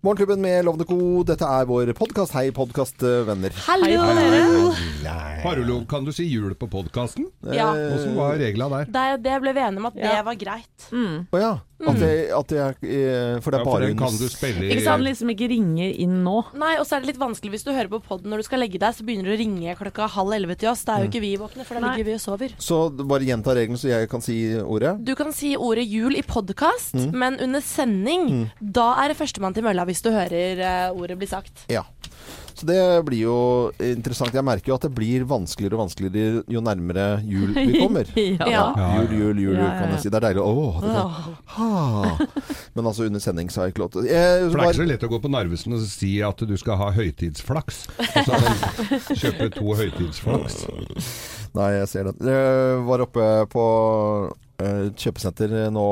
Morgenklubben med Lovende Co. Dette er vår podkast. Hei, podkastvenner. Hallo, dere! Kan du si jul på podkasten? Ja. Åssen var regla der? Det, det ble vi enige om at det var greit. Å ja. At det, at det er eh, For det Ja, er for bare kan du spille i Ikke sant, liksom ikke ringe inn nå. Nei, og så er det litt vanskelig hvis du hører på podden når du skal legge deg, så begynner du å ringe klokka halv elleve til oss. Da er jo ikke vi våkne, for da Nei. ligger vi og sover. Så bare gjenta regelen, så jeg kan si ordet. Du kan si ordet jul i podkast, men under sending, da er det førstemann til mølla hvis du hører eh, ordet bli sagt. Ja. Så det blir jo interessant. Jeg merker jo at det blir vanskeligere og vanskeligere jo nærmere jul vi kommer. ja. Ja. Jul, jul, jul, Ja, kan jeg si. Det er deilig. Åh, det kan. Men altså under sending så har jeg ikke lov til det. For det er ikke så lett å gå på Narvesen og si at du skal ha høytidsflaks. Og så kjøpe to høytidsflaks. Nei, jeg ser det. Jeg var oppe på kjøpesenter nå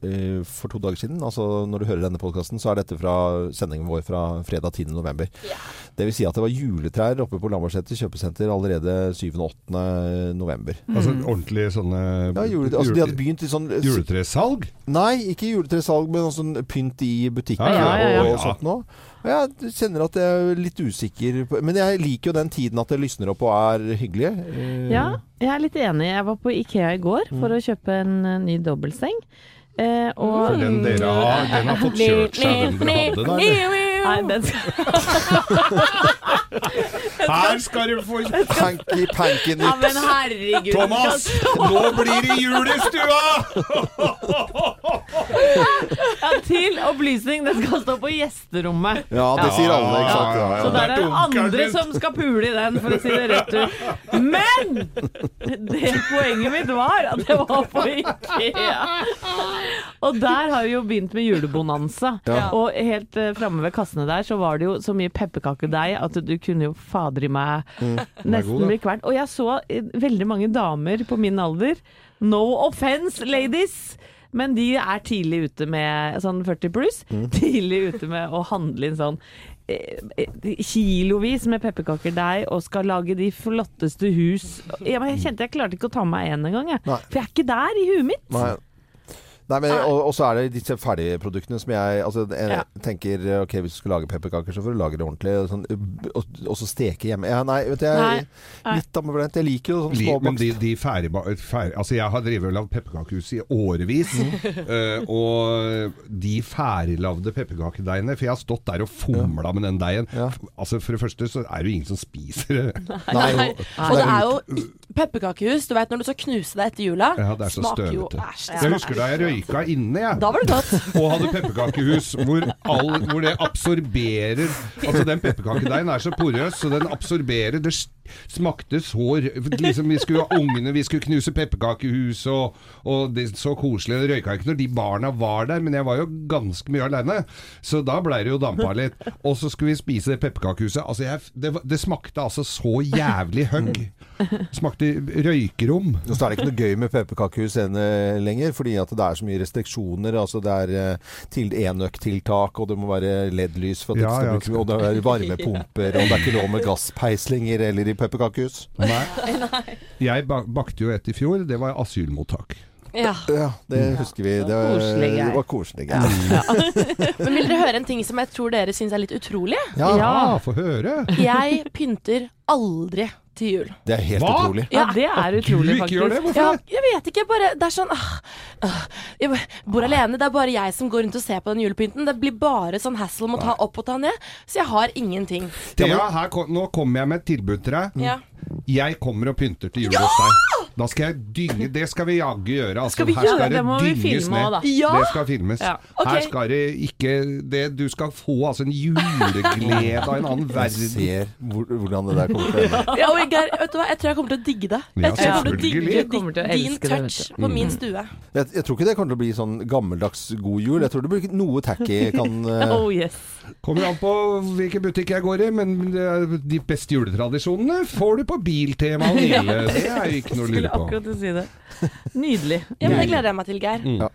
eh, for to dager siden. Altså Når du hører denne podkasten, så er dette fra sendingen vår fra fredag 10. november. Det vil si at det var juletrær oppe på Lambertseter kjøpesenter allerede 7. og 8. november. Altså ordentlig sånne Ja, jule, altså, de hadde begynt i sånn juletresalg. Nei, ikke juletresalg, men sånn pynt i butikker Ja, ja, ja, og, og sånt noe. Og jeg kjenner at jeg er litt usikker på Men jeg liker jo den tiden at det lysner opp og er hyggelig. Eh, Ja, jeg er litt enig. Jeg var på Ikea i går Mm. for å kjøpe en eh, ny dobbeltseng. Eh, For og den dere har, den har fått kjørt seg, den dere hadde der. Nei, den skal Her skal du få Panky, nytt. Ja, men herregud. Thomas, nå blir det jul i stua! Ja, til opplysning, den skal stå på gjesterommet. Ja, det sier alle, ikke sant? Ja, Så ja. der er det det andre som skal pule i den, for å si det rett ut. Men det poenget mitt var at det var på Ikea. Og der har vi jo begynt med julebonanza. Og helt uh, framme ved kassene der så var det jo så mye pepperkakedeig at du kunne jo fader i meg mm. nesten da. bli kvalt. Og jeg så eh, veldig mange damer på min alder. No offence, ladies! Men de er tidlig ute med sånn 40 pluss. Tidlig ute med å handle inn sånn eh, eh, kilovis med pepperkakedeig og skal lage de flotteste hus. Jeg, kjente jeg klarte ikke å ta meg én engang, jeg. For jeg er ikke der i huet mitt. Nei. Nei, men, og, og så er det disse ferdigproduktene som jeg altså, jeg Ja. tenker Ok, hvis du skal lage pepperkaker, så får du lage det ordentlig. Og, sånn, og, og så steke hjemme. Ja, nei, vet du, jeg Nei. litt ambivalent. Jeg liker jo sånn småbakst. Men de, de ferdig, ferdig, altså jeg har drevet og lagd pepperkakehus i årevis. eh, og de ferdiglagde pepperkakedeigene For jeg har stått der og fomla med den deigen. Ja. Altså For det første så er det jo ingen som spiser det. Nei, Og det er jo pepperkakehus. Du vet når du skal knuse deg etter jula, Ja, det er så smaker jo. Æsj. Jeg husker da jeg røyka inne, jeg. Da var det godt. Og hadde pepperkakehus hvor, all, hvor det absorberer Altså den pepperkakedeigen er så porøs, så den absorberer. Det smakte så liksom, Vi skulle ha ungene, vi skulle knuse pepperkakehus, og, og det så koselig. Det røyka ikke når de barna var der, men jeg var jo ganske mye aleine. Så da blei det jo dampa litt. Og så skulle vi spise det pepperkakehuset. Altså jeg, det, det smakte altså så jævlig høgg. Smakte røykerom. Og så er det ikke noe gøy med pepperkakehus lenger, fordi at det er så mye restriksjoner. Altså det er eh, til enøktiltak, og det må være LED-lys for at det Ja, skal ja, bruke Og det er varmepumper, og det er ikke lov med gasspeislinger eller i pepperkakehus. Nei. Jeg bakte jo et i fjor. Det var asylmottak. Ja. Ja, det husker vi. Det var Koselig det var koselig. greier. Men vil dere høre en ting som jeg tror dere syns er litt utrolig? Ja, Ja. Ja, få høre. Jeg pynter aldri til jul. det er helt Hva? utrolig. Ja, det er utrolig, Du ikke gjør det? Hvorfor Ja, det? jeg vet ikke, bare Det er sånn ah, ah, Jeg bor alene, det er bare jeg som går rundt og ser på den julepynten. Det blir bare sånn hassle med å ta opp og ta ned. Så jeg har ingenting. Thea, her kom, nå kommer jeg med et tilbud til deg. Ja. Jeg kommer og pynter til jul hos deg. Da skal jeg dynge Det skal vi jaggu gjøre. Altså, Skal vi her gjøre skal det? Det må vi dynges filme ned. Ja. Det skal filmes. Ja. Okay. Her skal det ikke det, Du skal få altså en juleglede av en annen Jeg ser hvor, hvordan det der kommer til å. Ja, og Geir, vet du hva? Jeg tror jeg kommer til å digge det. Ja, Jeg tror jeg kommer til å digge til å din det, touch på min stue. Jeg, jeg tror ikke det kommer til å bli sånn gammeldags god jul. Jeg tror det blir noe tacky kan uh... Oh yes. Kommer an på hvilken butikk jeg går i, men de beste juletradisjonene får du på Biltema og hvile. Det er jo ikke noe å lure på. akkurat å si det. Nydelig. Ja, men Det gleder jeg meg til, Geir. Ja.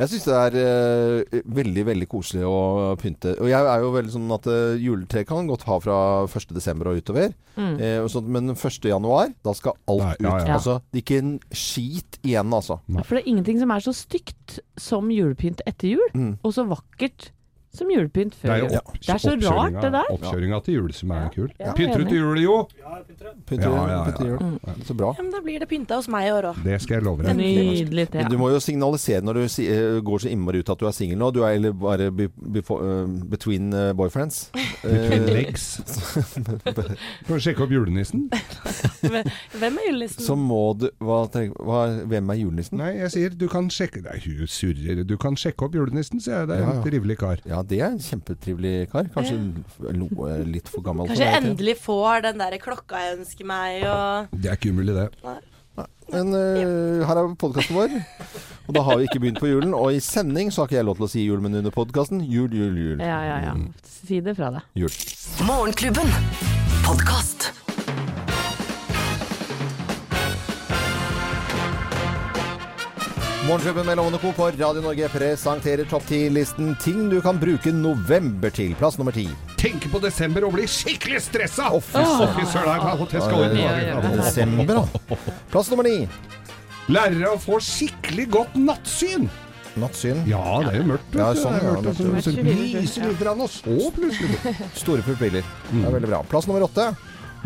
Jeg syns det er eh, veldig veldig koselig å pynte. Og jeg er jo veldig sånn at uh, juletre kan godt ha fra 1.12. og utover. Eh, og sånt, men 1.1., da skal alt Nei, ja, ut. ja. Altså, det er ikke en skit igjen, altså. For det er ingenting som er så stygt som julepynt etter jul, Mm. og så vakkert som julepynt Det er før jul. opp, Det er så rart, det der. Oppkjøringa til jul som er kul. Ja, Pynter du til jul, jo? Pynter, Ja, ja, ja. pynter jul. Så bra. Ja, men da blir det pynta hos meg i år òg. Det skal jeg love deg. Nydelig, Men du må jo signalisere når du si, eh, går så innmari ut at du er singel nå. Du er eller bare be, befo- uh, between uh, boyfriends. Between Eh, legs. Får du sjekke opp julenissen? Hvem er julenissen? så må du hva, tenk- hva, Hvem er julenissen? Nei, jeg sier du kan sjekke Nei, hun surrer. Du kan sjekke opp julenissen, sier jeg. Det er Ja, en ja. trivelig kar. Ja, det er en kjempetrivelig kar. Kanskje noe litt for gammel. Kanskje for jeg deg, endelig får den der klokka jeg ønsker meg, og Det er ikke umulig, det. Men uh, her er podkasten vår, og da har vi ikke begynt på julen. Og i sending så har ikke jeg lov til å si jul, men under podkasten jul, jul, jul. Ja, ja, ja. Si det fra deg. Jul. Morgenklubben. Podkast. Morgenklubben med Lovende Co. på Radio Norge presenterer topp 10-listen ting du kan bruke november til. Plass nummer ti. Tenke på desember og bli skikkelig stressa! Å, fy søren. Desember, da. Plass nummer ni. Lærere å få skikkelig godt nattsyn. Nattsyn. Ja, det er jo mørkt. Ja, sånn, det ja, mørkt, og så- mørkt. lyser litt, grann, og så plutselig Store pupiller. Det er veldig bra. Plass nummer åtte.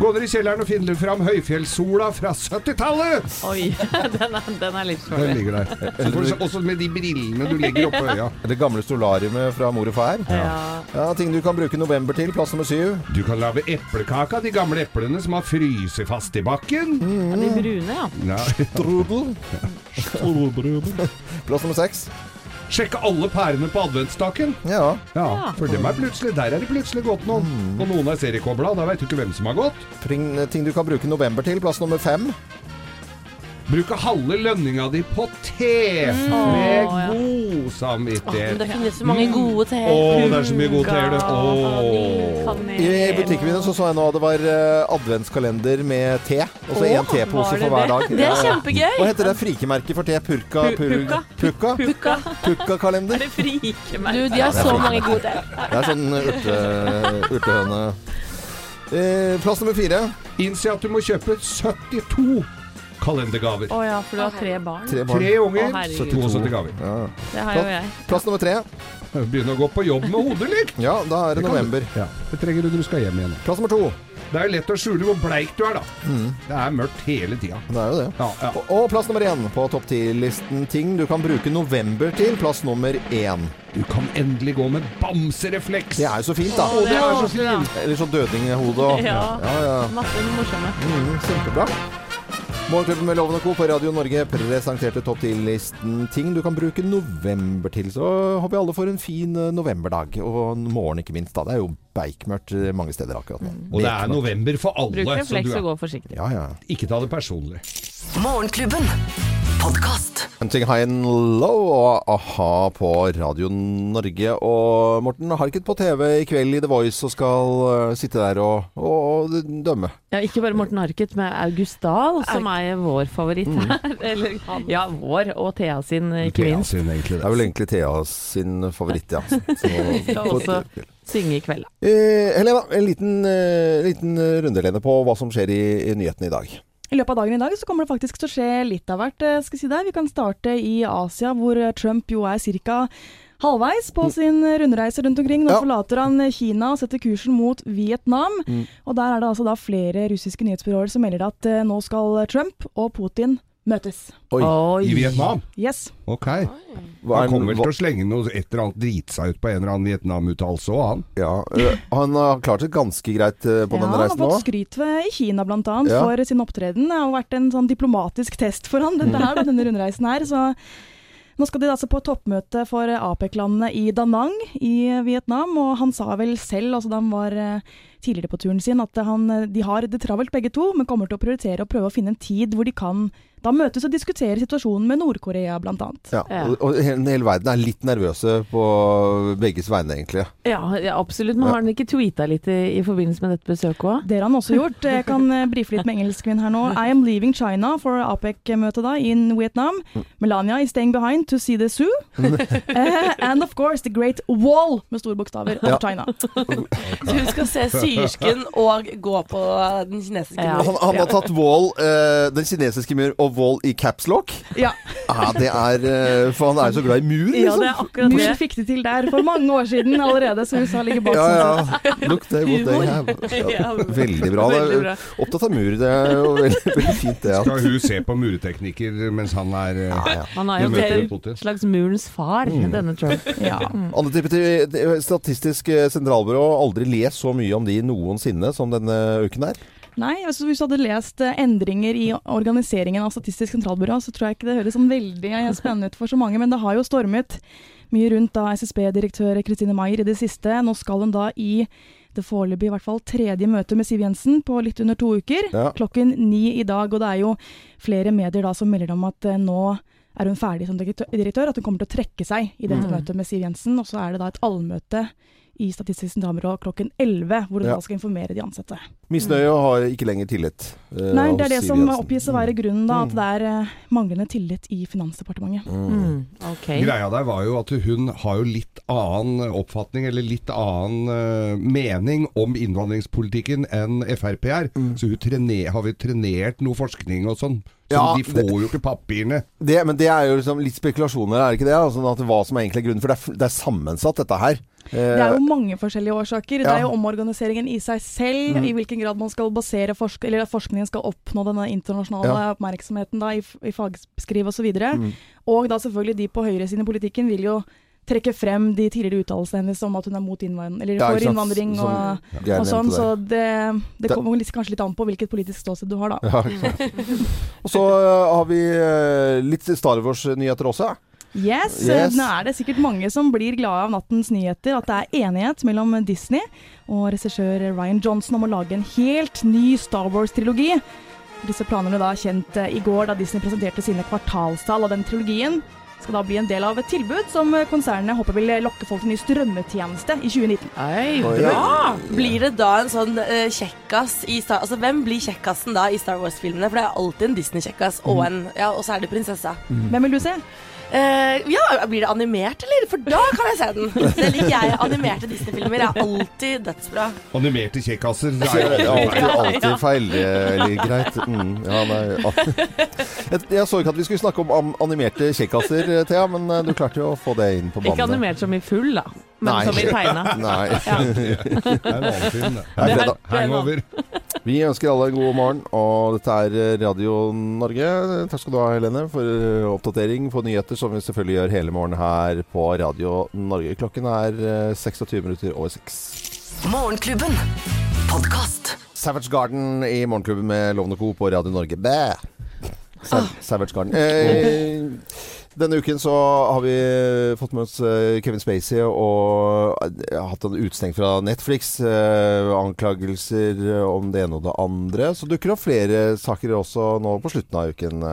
Gå ned i kjelleren og finn fram høyfjellssola fra 70-tallet! Oi, den er, den er litt Den ligger der. Så får du Også med de brillene du legger oppå øya. Det gamle solariumet fra mor og far. Ja. Ja, Ting du kan bruke november til. Plass nummer syv. Du kan lage eplekake av de gamle eplene som har fryst fast i bakken. Ja, de brune, ja. Ja. Strudel. Plass nummer seks. Sjekke alle pærene på adventstaken. Ja. Ja, for dem er plutselig, der er det plutselig gått noen. Og noen er seriekobla, da veit du ikke hvem som har gått. Ting, ting du kan bruke november til. Plass nummer fem. Bruke halve lønninga di på te med oh, ja. god samvittighet. Oh, det finnes så mange gode Å, oh, det er så mye gode te. det. I butikken min så, så jeg nå at det var eh, adventskalender med te. Og så én tepose for hver dag. Det er kjempegøy. Hva heter det frikemerket for te? Purka? Purka? Pur- pukka. Pukka? Pukka. Pukka-kalender? Er det frikemerke? Du, de har så mange gode teer. Det er sånn urte, urtehøne. Eh, plass nummer fire. Innse at du må kjøpe 72 kalendergaver. Å ja, for du har tre barn. Tre barn. Tre unger, Å, 72 gaver. Ja. Det har jo jeg. Plass nummer tre. Begynne å gå på jobb med hodet, litt Ja, da er det du. november. Ja, det trenger du når du skal hjem igjen. Plass nummer to. Det er jo lett å skjule hvor bleik du er, da. Det er mørkt hele tida. Det er jo det. Ja, ja. Og, og plass nummer én på topp ti-listen ting du kan bruke november til. Plass nummer én. Du kan endelig gå med bamserefleks. Det er jo så fint, da. Å, det er så fint. Eller sånn dødninghode og Ja. ja, ja. Masse morsomme. Mm, kjempebra. Morgenklubben med Loven og Co. på Radio Norge presenterte topp 10-listen ting du kan bruke november til. Så håper vi alle får en fin eh, novemberdag. Og morgen, ikke minst. da. Det er jo beikmørkt mange steder akkurat nå. Og det er november for alle. Bruk refleks og er- gå forsiktig. Ja, ja. Ikke ta det personlig. Morgenklubben. Podcast. Hunting High and Low og a-ha på Radio Norge. Og Morten Harket på TV i kveld i The Voice og skal eh, sitte der og, og, og dømme. Ja, ikke bare Morten Harket, men August Dahl, som er vår favoritt Mm. her. Eller, ja, vår og Thea sin, ikke Thea minst. sin, egentlig, Det er vel egentlig Thea sin favoritt, ja. Så, Så, synge i kveld. Eh, Helena, en liten, eh, liten rundelene på hva som skjer i, i nyhetene i dag. I løpet av dagen i dag så kommer det faktisk til å skje litt av hvert. eh, skal jeg si deg. Vi kan starte i Asia, hvor eh, Trump jo er ca. halvveis på sin rundreise rundt omkring. Nå Ja. forlater han Kina og setter kursen mot Vietnam. Mm. Og der er det altså da flere russiske nyhetsbyråer som melder at eh, nå skal Trump og Putin møtes. Oi. I Vietnam? Yes. Ok. Hva Han er- kommer vel til å slenge noe et eller annet drite seg ut på en eller annen Vietnam-uttalelse òg, han. Ja, øh, han har klart det ganske greit øh, på ja, denne han har fått skryt ved, i Kina bl.a. Ja. for sin opptreden. Det har vært en sånn diplomatisk test for han, dette her, denne rundreisen her. Så nå skal de altså på toppmøte for APEC-landene i Da Nang i Vietnam. Og han sa vel selv, altså da han var tidligere på turen sin, at han, de har det travelt begge to, men kommer til å prioritere å prøve å finne en tid hvor de kan da møtes og diskuterer situasjonen med Nord-Korea bl.a. Ja, Ja. og, og hele, verden er litt nervøse på begges vegne, egentlig. Ja, ja, absolutt. Men har han ikke tweeta litt i, i forbindelse med dette besøket òg? Det har han også gjort. Jeg kan eh, brife litt med engelskvinn her nå. I am leaving China for APEC-møtet da, in Vietnam. Melania is staying behind to see the zoo. Eh, and of course the great wall, med store bokstaver, of China. Så hun skal se syrsken og gå på den kinesiske Ja. muren. Han, han har tatt Wall, øh, den kinesiske mur, og Wall i capslock. Ja, Ah, det er eh, For han er jo så glad i mur, Ja, liksom. det er akkurat Mur fikk det til der for mange år siden allerede, så USA ligger bak. Ja, ja. Look there, what they have. Ja, veldig bra. Det Veldig er bra. opptatt av mur. Det er jo veldig, veldig fint, det. Skal hun se på mureteknikker mens han er eh, ja, ja. Han er jo en slags murens far, denne Trump. Ja. Typer til Statistisk eh, sentralbyrå aldri les så mye om de noensinne som denne uken her. Nei, altså hvis du hadde lest eh, endringer i organiseringen av Statistisk sentralbyrå, så tror jeg ikke det høres sånn veldig eh, spennende ut for så mange. Men det har jo stormet mye rundt da SSB-direktør Kristine Maier i det siste. Nå skal hun da i det foreløpig i hvert fall tredje møte med Siv Jensen på litt under to uker. Ja. Klokken ni i dag. Og det er jo flere medier da som melder om at eh, nå er hun ferdig som direktør, direktør, at hun kommer til å trekke seg i dette Mm. møtet med Siv Jensen. Og så er det da et allmøte i Statistisk sentralbyrå klokken 11, hvor hun Ja. da skal informere de ansatte. Misnøye har ikke lenger tillit. eh, Nei, det er det som oppgis å være grunnen, da. At Mm. det er eh, manglende tillit i Finansdepartementet. Mm. Mm, ok. Greia der var jo at hun har jo litt annen oppfatning, eller litt annen uh, mening om innvandringspolitikken enn Frp er. Så hun trener, har vi trenert noe forskning og sånn. Så Ja, de får jo ikke papirene. Det, men det er jo liksom litt spekulasjoner, er det ikke det? Altså, at hva som er egentlig grunnen. For det er, det er sammensatt, dette her. Eh, Det er jo mange forskjellige årsaker. Det er jo omorganiseringen i seg selv, Mm. i hvilken grad man skal basere forsk eller at forskningen skal oppnå denne internasjonale Ja. oppmerksomheten da, i, i fagskriv osv. Og, så Mm. og da selvfølgelig de på høyresiden i politikken vil jo trekke frem de tidligere uttalelsene hennes om at hun er mot innvandring, eller Ja, for innvandring som og, Geir og sånn. Så det, det kommer litt, kanskje litt an på hvilket politisk ståsted du har, da. Ja. Og så eh, har vi eh, litt Star Wars-nyheter også. ja. Yes, Yes. Nå er det sikkert mange som blir glade av nattens nyheter. At det er enighet mellom Disney og regissør Ryan Johnson om å lage en helt ny Star Wars-trilogi. Disse planene da kjent eh, i går da Disney presenterte sine kvartalstall. Og den trilogien skal da bli en del av et tilbud som eh, konsernet håper vil lokke folk til ny strømmetjeneste i 2019. Oi, Oi. bra! Blir det da en sånn uh, kjekkas i Star Altså, hvem blir kjekkasen da i Star Wars-filmene? For det er alltid en Disney-kjekkas, og, en- ja, og så er det prinsessa. Hvem vil du se? Eh, ja, blir det animert, eller? For da kan jeg se den. Det liker jeg. Animerte Disney-filmer er alltid dødsbra. Animerte kjekkasser. det er jo alltid alltid, feil eh, eller greit. Mm, ja, nei, jeg, jeg så ikke at vi skulle snakke om animerte kjekkaser, eh, Thea, men du klarte jo å få det inn på banen. Ikke animert som i full, da, men Nei. som i tegna. Nei. Det er en annen film, det. Det er. Hangover. Vi ønsker alle en god morgen, og dette er eh, Radio Norge. Takk skal du ha, Helene, for eh, oppdatering på nyheter, som vi selvfølgelig gjør hele morgenen her på Radio Norge. Klokken er eh, 26 minutter over 6. Morgenklubben. Podkast. Savage Garden i Morgenklubben med Lovende Co. på Radio Norge. Bæ! Sa Savage Garden. Eh, denne uken så har vi fått med oss eh, Kevin Spacey og eh, hatt en utestengt fra Netflix. Eh, anklagelser om det ene og det andre. Så dukker det opp flere saker også nå på slutten av uken.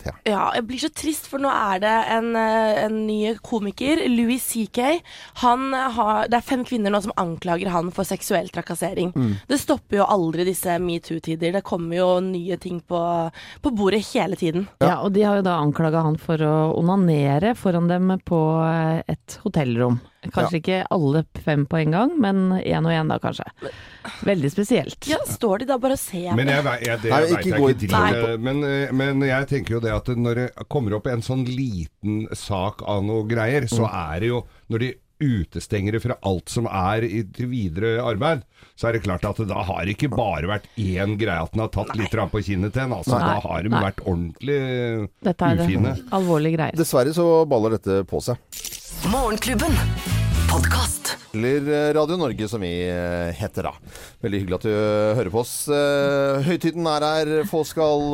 Thea. Ja, jeg blir så trist, for nå er det en, en ny komiker, Louis CK. Han har, det er fem kvinner nå som anklager han for seksuell trakassering. Det stopper jo aldri disse metoo-tider. Det kommer jo nye ting på, på bordet hele tiden. Ja, og de har jo da anklaga han for å onanere foran dem på eh, et hotellrom. Kanskje ikke alle fem på en gang, men én og én da, kanskje. Veldig spesielt. Ja, står de da bare og ser Men jeg, jeg, det Nei, vet ikke jeg ikke driver Men, eh, men jeg tenker jo det at når det kommer opp en sånn liten sak av noe greier, så er det jo Når de utestenger det fra alt som er i til videre arbeid, så er det klart at det da har ikke bare vært én greie at den har tatt litt rann på kinnet til en. Altså, Nei. da har de Nei. vært ordentlig Dette er ufine. alvorlige greier. Dessverre så baller dette på seg. Morgenklubben. Podkast. Eller eh, Radio Norge, som vi eh, heter da. Veldig hyggelig at du eh, hører på oss. Høytiden er her, folk skal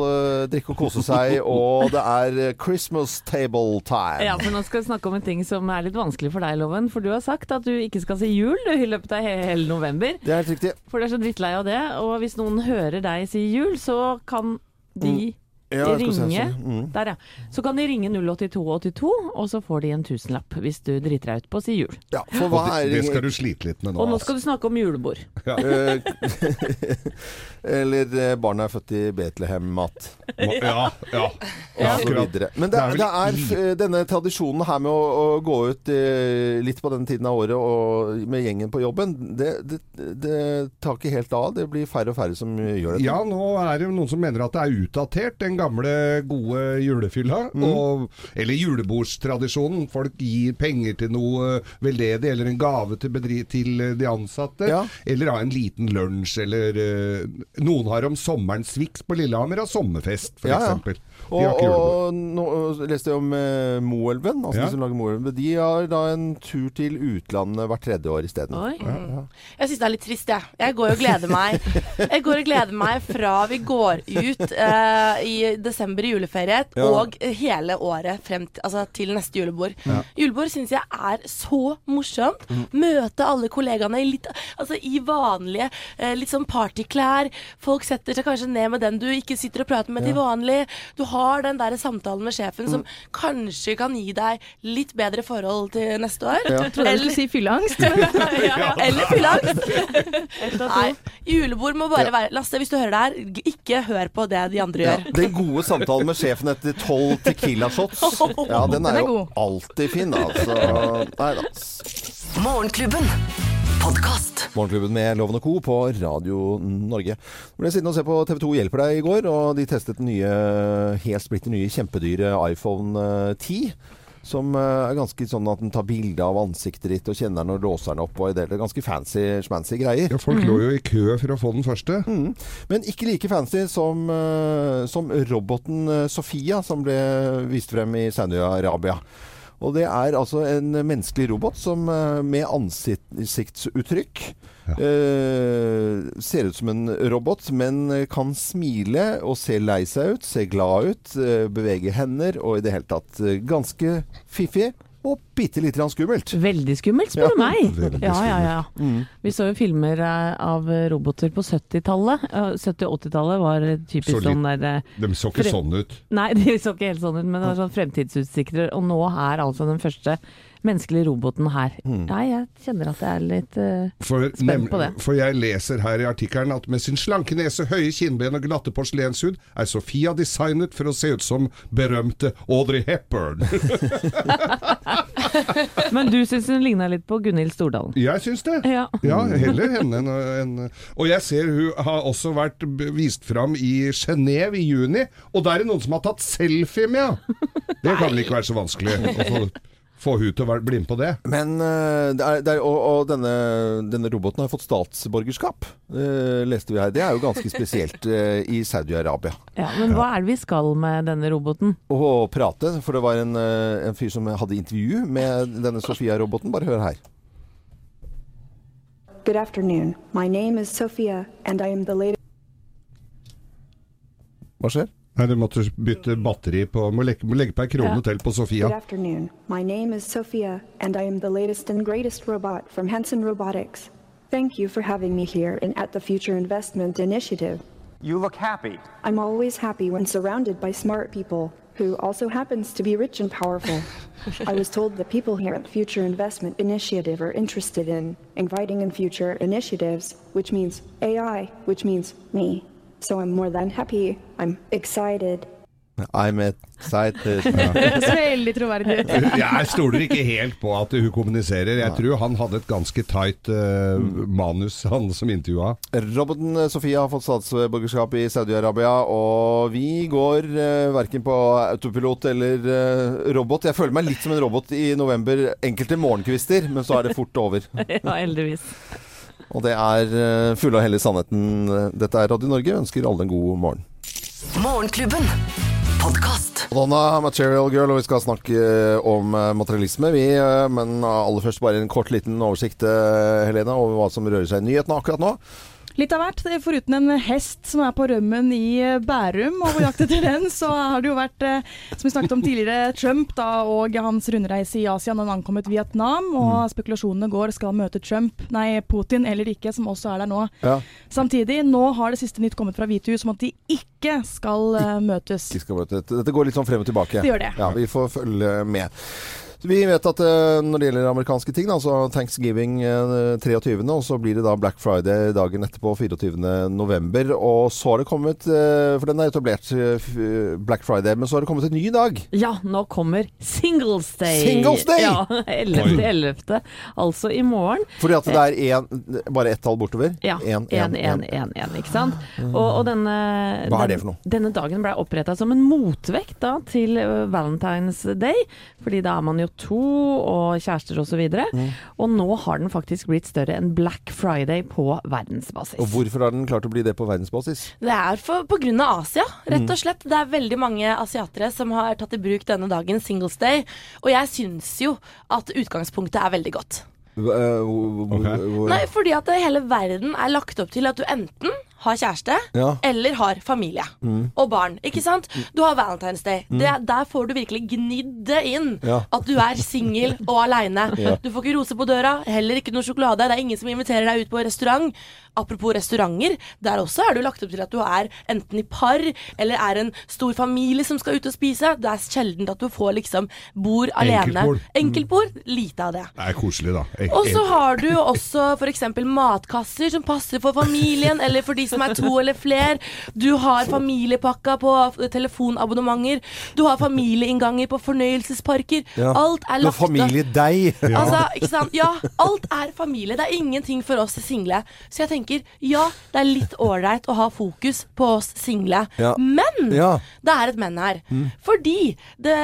drikke og kose seg, og det er Christmas table time. Ja, for nå skal vi snakke om en ting som er litt vanskelig for deg, Loven. For du har sagt at du ikke skal si jul du, i løpet av hele november. Det er helt riktig. For du er så drittlei av det. Og hvis noen hører deg si jul, så kan de Ja, ringe. Mm. Der, ja. Så kan de ringe 08282, og så får de en tusenlapp hvis du driter deg ut på å si jul. Ja, for hva er det, det skal du slite litt med nå. Og nå altså. skal du snakke om julebord. Ja. Eller barna barnet er født i Betlehem-mat. Ja, Ja, ja. Og så videre. Men det, Det er det er denne tradisjonen her med å, å gå ut eh, litt på den tiden av året og med gjengen på jobben, det, det, det tar ikke helt av. Det blir færre og færre som gjør det. Ja, nå er det noen som mener at det er utdatert. Den gamle, gode julefylla. Og, eller julebordstradisjonen. Folk gir penger til noe veldedig, eller en gave til, til de ansatte. Ja. Eller ha en liten lunsj, eller eh, Noen har om sommeren Swix på Lillehammer har sommerfest, f.eks. Ja, ja. Og, og nå leste jeg om eh, Moelven, altså Ja. de som lager Moelven. De har da en tur til utlandet hvert tredje år isteden. Oi. Jeg syns det er litt trist, jeg. Jeg går og gleder meg Jeg går og gleder meg fra vi går ut eh, i desember i juleferie Ja. og hele året frem til, altså, til neste julebord. Julebord syns jeg er så morsomt. Mm. Møte alle kollegaene i litt Altså i vanlige eh, litt sånn partyklær. Folk setter seg kanskje ned med den du ikke sitter og prater med til vanlig. Du har den der samtalen med sjefen som Mm. kanskje kan gi deg litt bedre forhold til neste år. Jeg trodde du skulle si fylleangst. ja, eller fylleangst. Nei, julebord må bare være Lasse, hvis du hører det her, ikke hør på det de andre Ja, gjør. den gode samtalen med sjefen etter tolv Tequila-shots. Ja, den er Den er jo god. alltid fin, altså. Nei da. Morgenklubben. Podkast. Morgenklubben med Loven og Co. på Radio Norge. Du ble sittende og se på TV 2 hjelper deg i går, og de testet den nye, helt splitter nye kjempedyre iPhone eh, 10. Som eh, er ganske sånn at den tar bilde av ansiktet ditt og kjenner den og låser den opp. og i det er Ganske fancy, schmancy greier. Ja, folk lå jo i kø for å få den første. Men ikke like fancy som, eh, som roboten eh, Sofia, som ble vist frem i Saudi-Arabia. Og det er altså en menneskelig robot som eh, med ansiktsuttrykk eh, ser ut som en robot, men kan smile og se lei seg ut, se glad ut, eh, bevege hender og i det hele tatt ganske fiffig og bitte lite grann skummelt. Veldig skummelt, spør du Ja, meg. veldig Ja, ja, ja. Vi så jo filmer eh, av roboter på 70-tallet. Eh, 70- og 80-tallet var typisk Så litt- sånn der eh, De så ikke sånn ut. Nei, de så ikke helt sånn ut, men det var sånn fremtidsutsikter. Og nå er altså den første menneskelige roboten her. Nei, jeg kjenner at jeg er litt uh, For, Spent på det. for jeg leser her i artikkelen at med sin slanke nese, høye kinnben og glatte porselenshud er Sofia designet for å se ut som berømte Audrey Hepburn. Men du syns hun ligna litt på Gunhild Stordalen. Jeg syns det. Ja. Ja, heller henne enn en, Og jeg ser hun har også vært vist fram i Genéve i juni, og der er det noen som har tatt selfie med henne! Det kan vel ikke være så vanskelig å få, få hun til å bli med på det. Men eh, det er, det er, Og, og denne, denne roboten har fått statsborgerskap, uh, leste vi her. Det er jo ganske spesielt uh, i Saudi-Arabia. Ja, men hva er det vi skal med denne roboten? Å prate, for det var en, en fyr som hadde intervju med denne Sofia-roboten. Bare hør her. Good afternoon. My name is Sophia, and I am the latest. Hva skjer? Nei, Du måtte bytte batteri på Må legge, må legge på ei krone til på Sofia. Good afternoon. My name is Sophia, and I am the latest and greatest robot from Henson Robotics. Thank you for having me here and at the Future Investment Initiative. You look happy. I'm always happy when surrounded by smart people who also happens to be rich and powerful. I was told that people here at Future Investment Initiative are interested in inviting in future initiatives, which means AI, which means me. So I'm more than happy. I'm excited. I'm excited. Det ser veldig troverdig ut. Jeg stoler ikke helt på at hun kommuniserer. Jeg tror han hadde et ganske tight uh, manus, han som intervjua. Roboten eh, Sofia har fått statsborgerskap i Saudi-Arabia, og vi går uh, verken på autopilot eller uh, robot. Jeg føler meg litt som en robot i november enkelte morgenkvister, men så er det fort over. Ja, heldigvis. Og det er uh, fulle og hellig sannheten. Dette er Radio Norge. Ønsker alle en god morgen. Morgenklubben. Podkast. Donna Material Girl, og vi skal snakke eh, om eh, materialisme, vi. eh, Men aller først bare en kort liten oversikt, Helene, over hva som rører seg i nyhetene akkurat nå. Litt av hvert. Foruten en hest som er på rømmen i eh, Bærum, og på jakt etter den, så har det jo vært, eh, som vi snakket om tidligere, Trump da, og hans rundreise i Asia. Han ankommet Vietnam, og spekulasjonene går skal møte Trump, nei, Putin eller ikke, som også er der nå. Ja. Samtidig, nå har det siste nytt kommet fra Hvithus om at de ikke skal eh, møtes. Ikke skal møte- Dette går litt sånn frem og tilbake. Det gjør det. Ja, Vi får følge med. Vi vet at eh, når det gjelder amerikanske ting, da, så Thanksgiving eh, 23., og så blir det da Black Friday dagen etterpå, 24. november. Og så har det kommet, eh, for den er etablert eh, Black Friday, men så har det kommet en ny dag. Ja, nå kommer Singles Day. Singles Day! Ja, 11. 11. Altså i morgen. Fordi at det er en, bare ett tall bortover. Ja. En, 1, en, 1, en. 1, 1, ikke sant? Og, og denne, Hva er det for noe? Denne dagen ble oppretta som en motvekt da, til eh, Valentine's Day. Fordi da er man jo to og kjærester osv. Og, så Mm. og nå har den faktisk blitt større enn Black Friday på verdensbasis. Og hvorfor har den klart å bli det på verdensbasis? Det er for, på grunn av Asia, rett og slett. Det er veldig mange asiatere som har tatt i bruk denne dagen, Singles Day. Og jeg syns jo at utgangspunktet er veldig godt. Eh, hvor- hvor- Ok. hvor- Nei, fordi at hele verden er lagt opp til at du enten har kjæreste Ja. eller har familie og barn. Ikke sant? Du har Valentine's Day. Det, der får du virkelig gnidd det inn Ja. at du er singel og aleine. Du får ikke rose på døra, heller ikke noe sjokolade. Det er ingen som inviterer deg ut på restaurant. Apropos restauranter, der også er du lagt opp til at du er enten i par eller er en stor familie som skal ut og spise. Det er sjelden at du får liksom bord alene. Enkeltbord. Mm. Lite av det. Det er koselig, da. Og så har du også f.eks. matkasser som passer for familien, eller for de som er to eller flere. Du har familiepakka på telefonabonnementer. Du har familieinnganger på fornøyelsesparker. Ja. Alt er lagt opp. familie deg. Altså, ikke sant? Ja, alt er familie. Det er ingenting for oss single. Så jeg tenker, ja, det er litt ålreit å ha fokus på oss single. Ja. Men Ja. det er et men her. Fordi, det,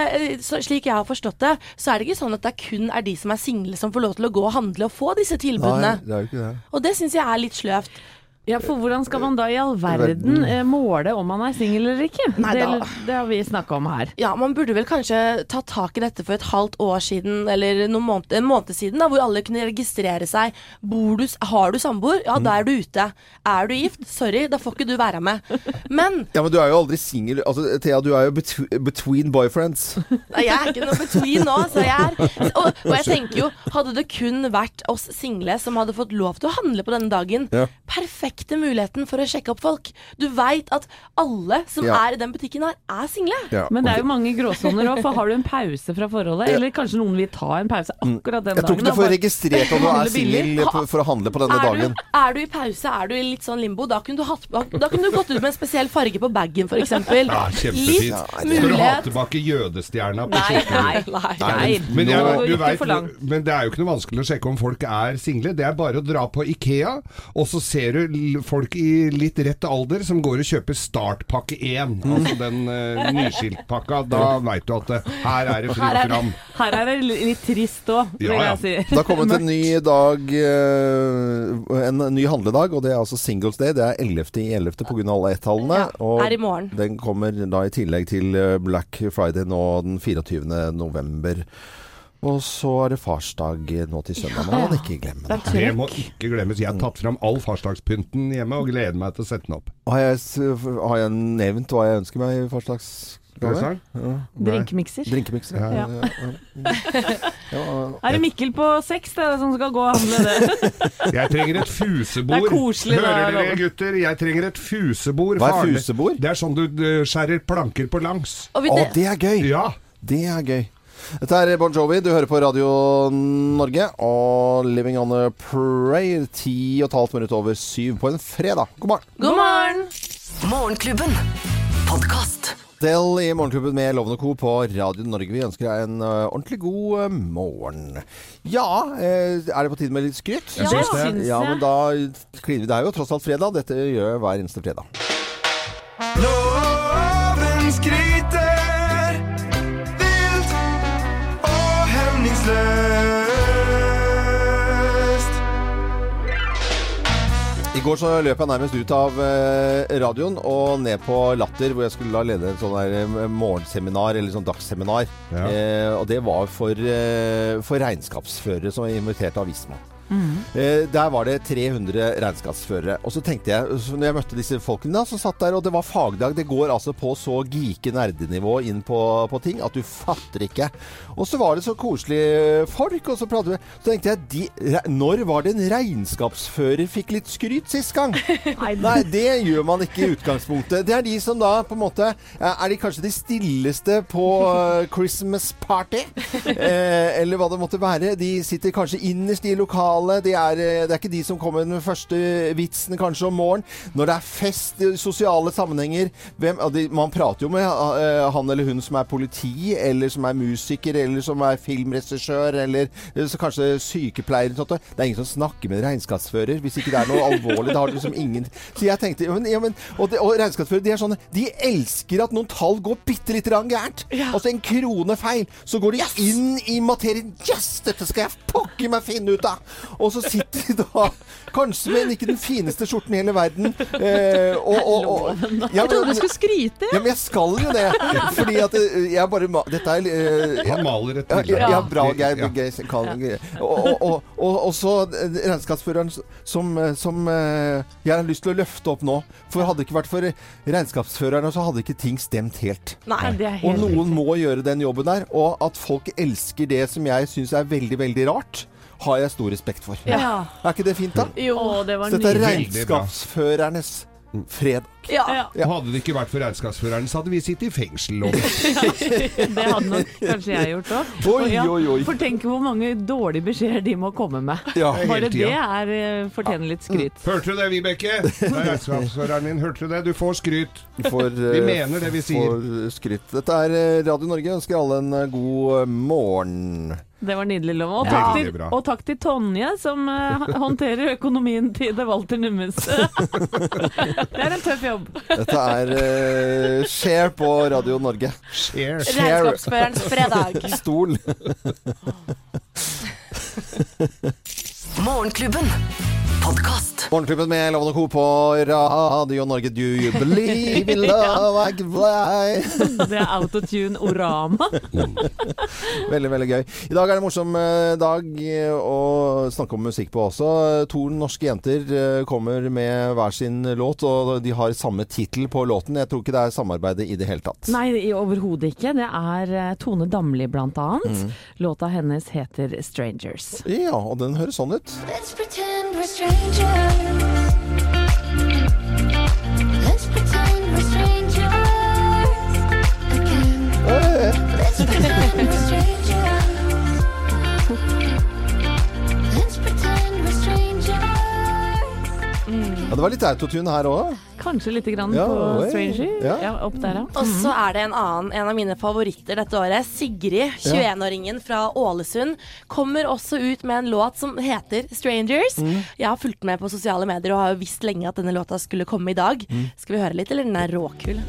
så, slik jeg har forstått det, så er det ikke sånn at det kun er de som er single som får lov til å gå og handle og få disse tilbudene. Nei, det er jo ikke det. Og det syns jeg er litt sløvt. Ja, for hvordan skal man da i all verden eh, måle om man er singel eller ikke? Nei, det, det har vi snakka om her. Ja, man burde vel kanskje tatt tak i dette for et halvt år siden, eller noen måned, en måned siden, da, hvor alle kunne registrere seg. Bor du, har du samboer? Ja, da er du ute. Er du gift? Sorry, da får ikke du være med. Men Ja, men du er jo aldri singel. Altså, Thea, du er jo between boyfriends. Nei, Jeg er ikke noe between nå. Så jeg er, og, og jeg tenker jo, hadde det kun vært oss single som hadde fått lov til å handle på denne dagen, Ja. Perfekte muligheten for å sjekke opp folk. Du veit at alle som Ja. er i den butikken her, er single. Ja, Men det er jo mange gråsoner òg, for har du en pause fra forholdet, eller kanskje noen vil ta en pause akkurat den dagen Jeg tror dagen ikke du får registrert om du er single singel for å handle på denne Er dagen. du, er du i pause, er du i litt sånn limbo, da kunne du, hatt, da kunne du gått ut med en spesiell farge på bagen, f.eks. Ja, kjempefint. mulighet. Skal du ha tilbake jødestjerna på kjøkkenet? nei, nei. Nei, Men, jeg, det vet, men det er jo ikke noe vanskelig å sjekke om folk er single. Det er bare å dra på Ikea, og så ser du folk i litt rett alder som går og kjøper startpakke 1. Mm. Altså den uh, nyskiltpakka. Da veit du at uh, her er det Her fritt er- fram. Her er det litt trist òg, vil Ja, ja. jeg si. Det har kommet en ny dag, uh, en ny handledag, og det er altså Singles Day. Det er 11. i 11. pga. alle ett-tallene. Ja, er i morgen. Den kommer da i tillegg til Black Friday nå den 24. november. Og så er det farsdag nå til søndag. Må man ikke glemme det. Det må ikke glemmes. Jeg har tatt fram all farsdagspynten hjemme og gleder meg til å sette den opp. Har jeg, har jeg nevnt hva jeg ønsker meg i farsdags... Ja. Drinkmikser. Drinkemikser. Ja. Ja. Ja, ja. Ja, Er det Mikkel på seks det det som skal gå og handle det? Jeg trenger et fusebord. Det er koselig, Hører dere, gutter? Jeg trenger et fusebord. Hva er fusebord? Det er sånn du skjærer planker på langs. Å, det er gøy! Ja. Det er gøy. Dette er Bon Jovi, du hører på Radio Norge og Living on a Prayer. Ti og et halvt minutt over syv på en fredag. God morgen. God morgen! Morgenklubben. Podkast. Del i Morgenklubben med Loven og Co. på Radio Norge. Vi ønsker deg en uh, ordentlig god uh, morgen. Ja, eh, er det på tide med litt skryt? Ja, det syns Ja, men da kliner vi. Det er jo tross alt fredag. Dette gjør hver eneste fredag. Loven skryter I går så løp jeg nærmest ut av eh, radioen og ned på Latter, hvor jeg skulle da lede et sånn der eh, morgenseminar, eller sånn dagsseminar. Ja. Eh, og det var for, eh, for regnskapsførere som var invitert av Visma. Eh, der var det 300 regnskapsførere. Og så tenkte jeg, så når jeg møtte disse folkene da, som satt der, og det var fagdag Det går altså på så geeke nerdenivå inn på, på ting at du fatter ikke. Og så var det så koselige folk, og så pratet vi Så tenkte jeg de, Når var det en regnskapsfører fikk litt skryt sist gang? Nei, det gjør man ikke i utgangspunktet. Det er de som da på en måte eh, Er de kanskje de stilleste på eh, Christmas party? Eh, eller hva det måtte være. De sitter kanskje innerst i lokalet. De er, eh, det er ikke de som kommer med den første vitsen kanskje om morgenen. Når det er fest i sosiale sammenhenger hvem, Man prater jo med eh, han eller hun som er politi, eller som er musiker, eller som er filmregissør, eller eh, så kanskje sykepleier. sånt. Det er ingen som snakker med regnskapsfører hvis ikke det er noe alvorlig. Det har liksom ingen Så jeg tenkte ja, men, ja, men, Og, det, og regnskapsfører, de er sånne De elsker at noen tall går bitte lite grann gærent. Altså en krone feil. Så går de inn i materien. Yes! Dette skal jeg pokker meg finne ut av! Og så sitter de da kanskje med ikke den fineste skjorten i hele verden. Eh, og, og, og, ja, Jeg trodde du skulle skryte. ja, men jeg skal jo det. Fordi at eh, jeg bare Dette er eh, Han maler et ja, bilde. ja, ja, bra, Geir. Ja. Og, og, og, og, og så eh, regnskapsføreren som, eh, som jeg har lyst til å løfte opp nå. For hadde det ikke vært for regnskapsførerne, så hadde ikke ting stemt helt. Nei. Det er Og noen riktig. må gjøre den jobben der. Og at folk elsker det som jeg syns er veldig, veldig rart, har jeg stor respekt for. Ja. Er ikke det fint, da? Jo. Det var Så dette er regnskapsførernes fredag. Ja. Ja, Og hadde det ikke vært for regnskapsføreren, så hadde vi sittet i fengsel. også. det hadde nok kanskje jeg gjort òg. Oi. For tenk hvor mange dårlige beskjeder de må komme med. Ja. Bare det er, eh, fortjener litt skryt. Hørte du det, Vibeke? Det er regnskapsføreren min. Hørte du det? Du får skryt. For, Vi eh, mener det vi sier. Får skryt. Dette er eh, Radio Norge. Ønsker alle en god morgen. Det var nydelig, Lov. Og, takk ja. til- og takk til Tonje, som uh, håndterer økonomien til The Walter Nummes. det er en tøff jobb. Dette er uh, Share på Radio Norge. Share. Regnskapsførerens fredag. Stol. Morgenklubben. Podcast. Morgenklubben med Loven og Co. på Radio Norge. Do you believe in love I can fly? Det er autotune orama. Veldig, veldig gøy. I dag er det en morsom eh, dag eh, å snakke om musikk på også. To norske jenter eh, kommer med hver sin låt, og de har samme tittel på låten. Jeg tror ikke det er samarbeidet i det hele tatt. Nei, overhodet ikke. Det er Tone Damli blant annet. Låta hennes heter 'Strangers'. Ja, og den høres sånn ut. Let's pretend we're strangers. Let's pretend we're strangers again. Let's pretend we're strangers. Det var litt autotune her òg. Kanskje lite grann Ja, på. 'Stranger'. Ja. Ja. opp der, ja. Og så er det en annen, en av mine favoritter dette året. Sigrid, 21-åringen fra Ålesund, kommer også ut med en låt som heter 'Strangers'. Jeg har fulgt med på sosiale medier og har jo visst lenge at denne låta skulle komme i dag. Skal vi høre litt, eller? Den er råkul.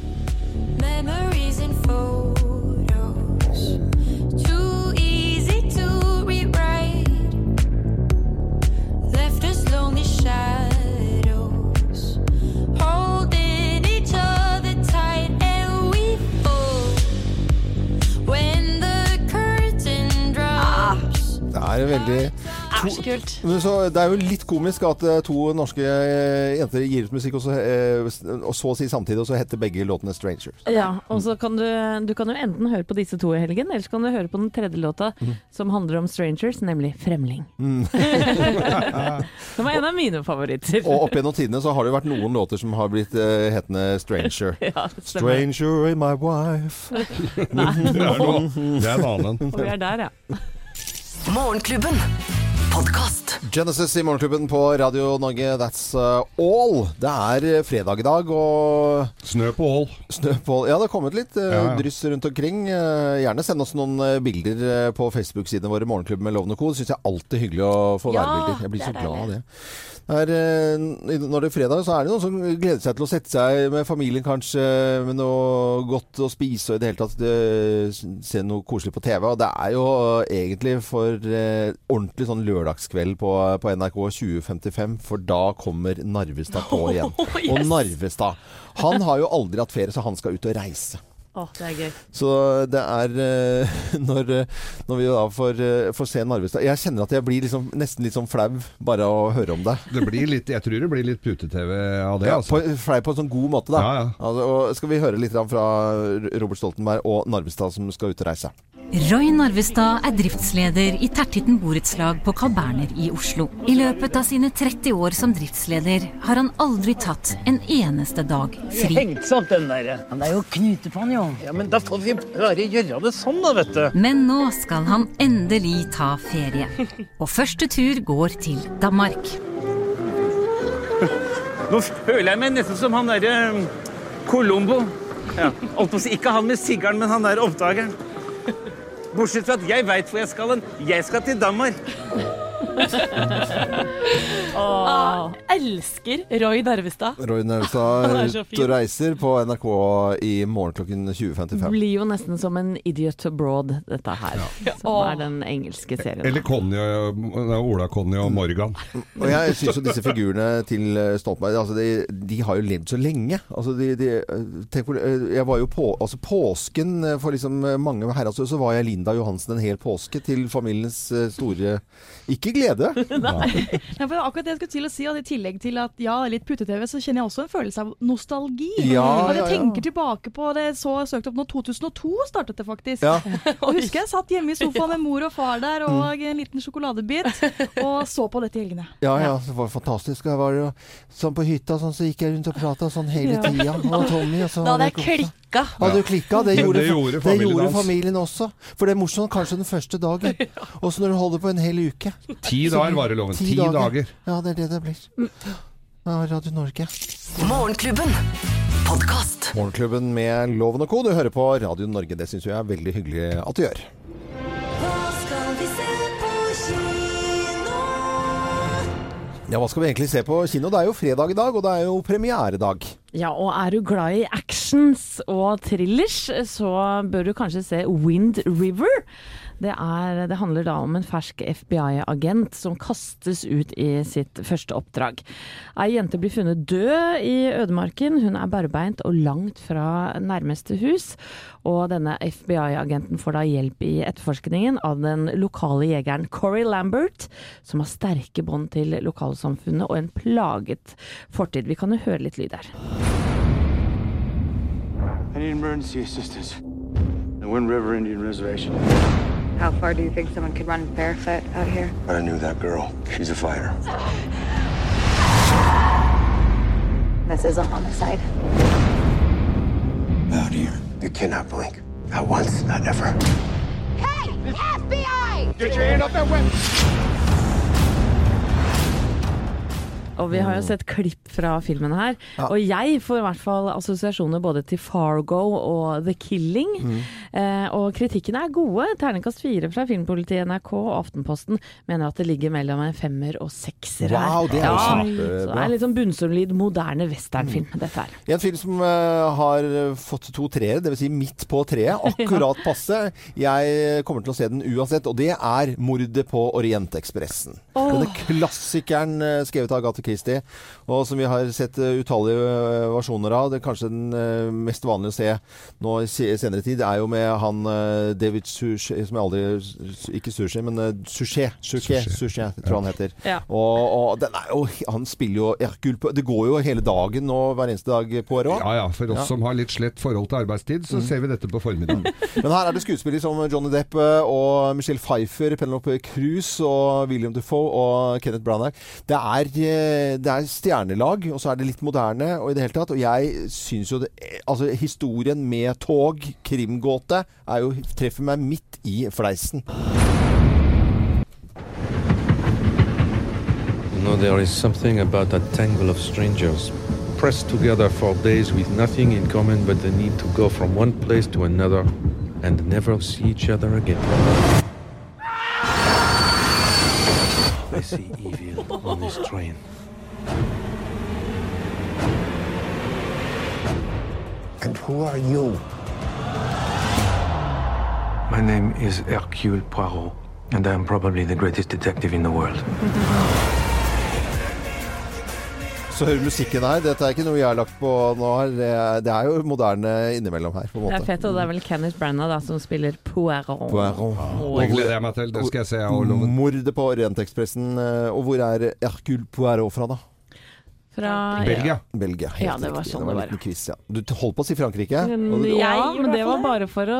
Er veldig Er så kult. Så, det er jo litt komisk at eh, to norske eh, jenter gir ut musikk, og så, eh, og så å si samtidig, og så heter begge låtene 'Strangers'. Ja, og så kan du, du kan jo enten høre på disse to i helgen, eller så kan du høre på den tredje låta som handler om strangers, nemlig 'Fremling'. Som var en av mine favoritter. Og opp gjennom tidene så har det jo vært noen låter som har blitt uh, hetende 'Stranger'. Ja. Stranger in my wife. Det noe, det er en annen. Og vi er der, ja. Morgenklubben. Genesis i Morgenklubben på Radio Norge, that's uh, all. Det er eh, fredag i dag, og Snø på Ål. snø på Ja, det har kommet litt uh, Ja, ja. dryss rundt omkring. Uh, gjerne send oss noen uh, bilder eh, på Facebook-sidene våre, Morgenklubben med Lovende Co. Det syns jeg alltid er hyggelig å få Ja, værbilder. Jeg blir så glad av det. Er, eh, når det er fredag, så er det noen som gleder seg til å sette seg med familien kanskje, med noe godt å spise og i det hele tatt eh, se noe koselig på TV. Og det er jo egentlig for eh, ordentlig sånn lørdagskveld på, på NRK 2055, for da kommer Narvestad på igjen. Oh, yes. Og Narvestad, han har jo aldri hatt ferie, så han skal ut og reise. Å, det er gøy. Så det er eh, når, eh, når vi da får, eh, får se Narvestad Jeg kjenner at jeg blir liksom, nesten litt sånn flau bare å høre om det. Det blir litt, jeg tror det blir litt pute-TV av det. Ja, altså. på, flau på en sånn god måte, da. Ja, ja. Altså, og skal vi høre litt fra Robert Stoltenberg og Narvestad som skal ut og reise. Roy Narvestad er driftsleder i Tertitten borettslag på Carl Berner i Oslo. I løpet av sine 30 år som driftsleder har han aldri tatt en eneste dag fri. Hengt seg opp den der. Han er jo knutepann, jo. Ja, men da får vi bare gjøre det sånn, da, vet du. Men nå skal han endelig ta ferie. Og første tur går til Danmark. Nå føler jeg meg nesten som han derre Colombo. Ja, ikke han med sigaren, men han der oppdageren. Bortsett fra at jeg veit hvor jeg skal hen. Jeg skal til Danmark. Ah, elsker Roy Narvestad. Roy er Narvestad ute og reiser på NRK i morgen klokken 20.55. Blir jo nesten som en Idiot Abroad, dette her. Som Åh. er den engelske serien. Eller Conny, Ola Conny og Morgan. Og jeg syns jo disse figurene til eh, Stoltenberg altså de, de har jo levd så lenge. Altså de, de, tenk hvor, eh, jeg var jo på altså Påsken eh, for liksom eh, mange herrer, så var jeg Linda Johansen en hel påske til familiens eh, store Ikke glede. Ja, for Nei, for akkurat det jeg skulle til å si, at i tillegg til at ja, litt pute-TV, så kjenner jeg også en følelse av nostalgi. Ja, at jeg ja, ja. tenker tilbake på det så søkt opp nå, 2002 startet det faktisk. Ja. Og husker jeg satt hjemme i sofaen med mor og far der Mm. og en liten sjokoladebit, og så på dette i helgene. Ja, ja, det var fantastisk. Jeg var jo sånn på hytta, sånn, så gikk jeg rundt og prata sånn hele Ja. tida. Og Tommy, og så Da hadde jeg var det- klikka. Hadde du klikka? Det gjorde, det gjorde det familien gjorde familien også. For det er morsomt kanskje den første dagen. Og så når du holder på en hel uke. Ti dager varer loven. Ti dager. Ja, det er det det blir. Ja, Radio Norge. Morgenklubben. Podcast. Morgenklubben med Loven og Co. Du hører på Radio Norge. Det syns jeg er veldig hyggelig at du gjør. Ja, hva skal vi egentlig se på kino? Det er jo fredag i dag, og det er jo premieredag. Ja, og er du glad i actions og thrillers, så bør du kanskje se Wind River. Det, er, det handler da om en fersk FBI-agent som kastes ut i sitt første oppdrag. Ei jente blir funnet død i ødemarken. Hun er barbeint og langt fra nærmeste hus. Og denne FBI-agenten får da hjelp i etterforskningen av den lokale jegeren Corey Lambert, som har sterke bånd til lokalsamfunnet og en plaget fortid. Vi kan jo høre litt lyd her. I need emergency assistance. The Wind River Indian Reservation. How far do you think someone could run barefoot out here? But I knew that girl. She's a fighter. This is a homicide. Out here. You cannot blink. Not once, not ever. Hey! FBI! Get your hand off that weapon! Og vi har jo sett klipp fra filmen her. Ja. Og jeg får i hvert fall assosiasjoner både til Fargo og The Killing. Mm. Eh, og kritikkene er gode. Terningkast fire fra Filmpolitiet, NRK og Aftenposten mener at det ligger mellom en femmer og sekser her. Wow, det er Ja, kjempebra. Så det er litt sånn bunnsolid moderne westernfilm, dette her. En film som uh, har fått to treere, dvs. Si midt på treet. Akkurat passe. Jeg kommer til å se den uansett, og det er 'Mordet på Orientekspressen'. Oh. Denne klassikeren eh, skrevet av Agathe Christie, og som vi har sett eh, utallige eh, versjoner av. Det er kanskje den eh, mest vanlige å se nå i senere tid, er jo med han David Suchet, som jeg aldri Ikke Suchet, men Suchet. Suchet, tror jeg han heter. Ja. Og, og den er jo Han spiller jo Hercule på Det går jo hele dagen nå, hver eneste dag på Poirot. Ja ja, for oss Ja. som har litt slett forhold til arbeidstid, så ser vi dette på formiddagen. Men her er det skuespillere som Johnny Depp og Michelle Pfeiffer, Penelope Cruz og William Defoe og Kenneth Branagh. Det er, eh, det er stjernelag, og så er det litt moderne og i det hele tatt. Og jeg syns jo det Altså, historien med tog, krimgåte, er jo, treffer meg midt i fleisen. You know, there is something about a tangle of strangers, pressed together for days with nothing in common but the need to go from one place to another and never see each other again. I see evil on this train. And who are you? My name is Hercule Poirot, and I am probably the greatest detective in the world. så hører musikken her. Dette er ikke noe jeg har lagt på nå. her. Det er- jo moderne innimellom her, på en Det er fett, og det er vel Kenneth Branagh da, som spiller Poirot. Poirot. Det gleder jeg meg til. Det skal jeg se. Mordet på Orientekspressen. eh, Og hvor er Hercule Poirot fra, da? Fra Belgia. Belgia. helt Ja, det var riktig. sånn det var, liten quiz, ja. Du holdt på å si Frankrike. Du, Ja, men det var bare for å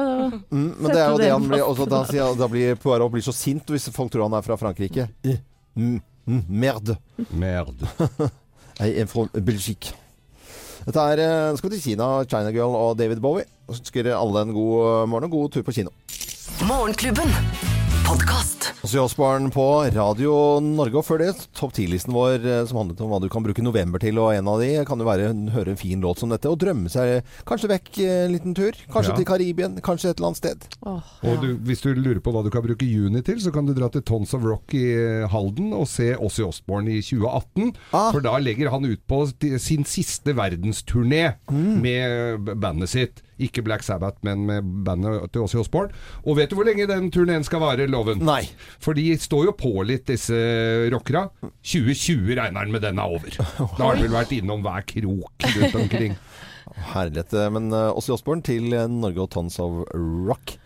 Mm, men sette det er jo det han blir, også, da, da blir Poirot blir så sint hvis folk tror han er fra Frankrike. Eh, mm, mm, merde. Merde. Jeg er fra Belgique. Dette er eh, skal vi til Kina, China Girl og David Bowie. Og så ønsker alle en god morgen og god tur på kino. Morgenklubben. Podkast. Osbourne på Radio Norge. Og før det, topp ti-listen vår eh, som handlet om hva du kan bruke november til. Og en av de kan jo være høre en fin låt som dette og drømme seg kanskje vekk eh, en liten tur. Kanskje Ja. til Karibien, kanskje et eller annet sted. Og du, hvis du lurer på hva du kan bruke juni til, så kan du dra til Tons of Rock i eh, Halden og se Åssi Osbourne i 2018. Ah. For da legger han ut på sin siste verdensturné Mm. med bandet sitt. Ikke Black Sabbath, men med bandet til Åse Osborne. Og vet du hvor lenge den turneen skal vare, Loven? Nei. For de står jo på litt, disse rockera. 2020 regner han med den er over. Da har han vel vært innom hver krok rundt omkring. Herlighet. eh, Men Åse Osborne til eh, Norge og Tons of Rock.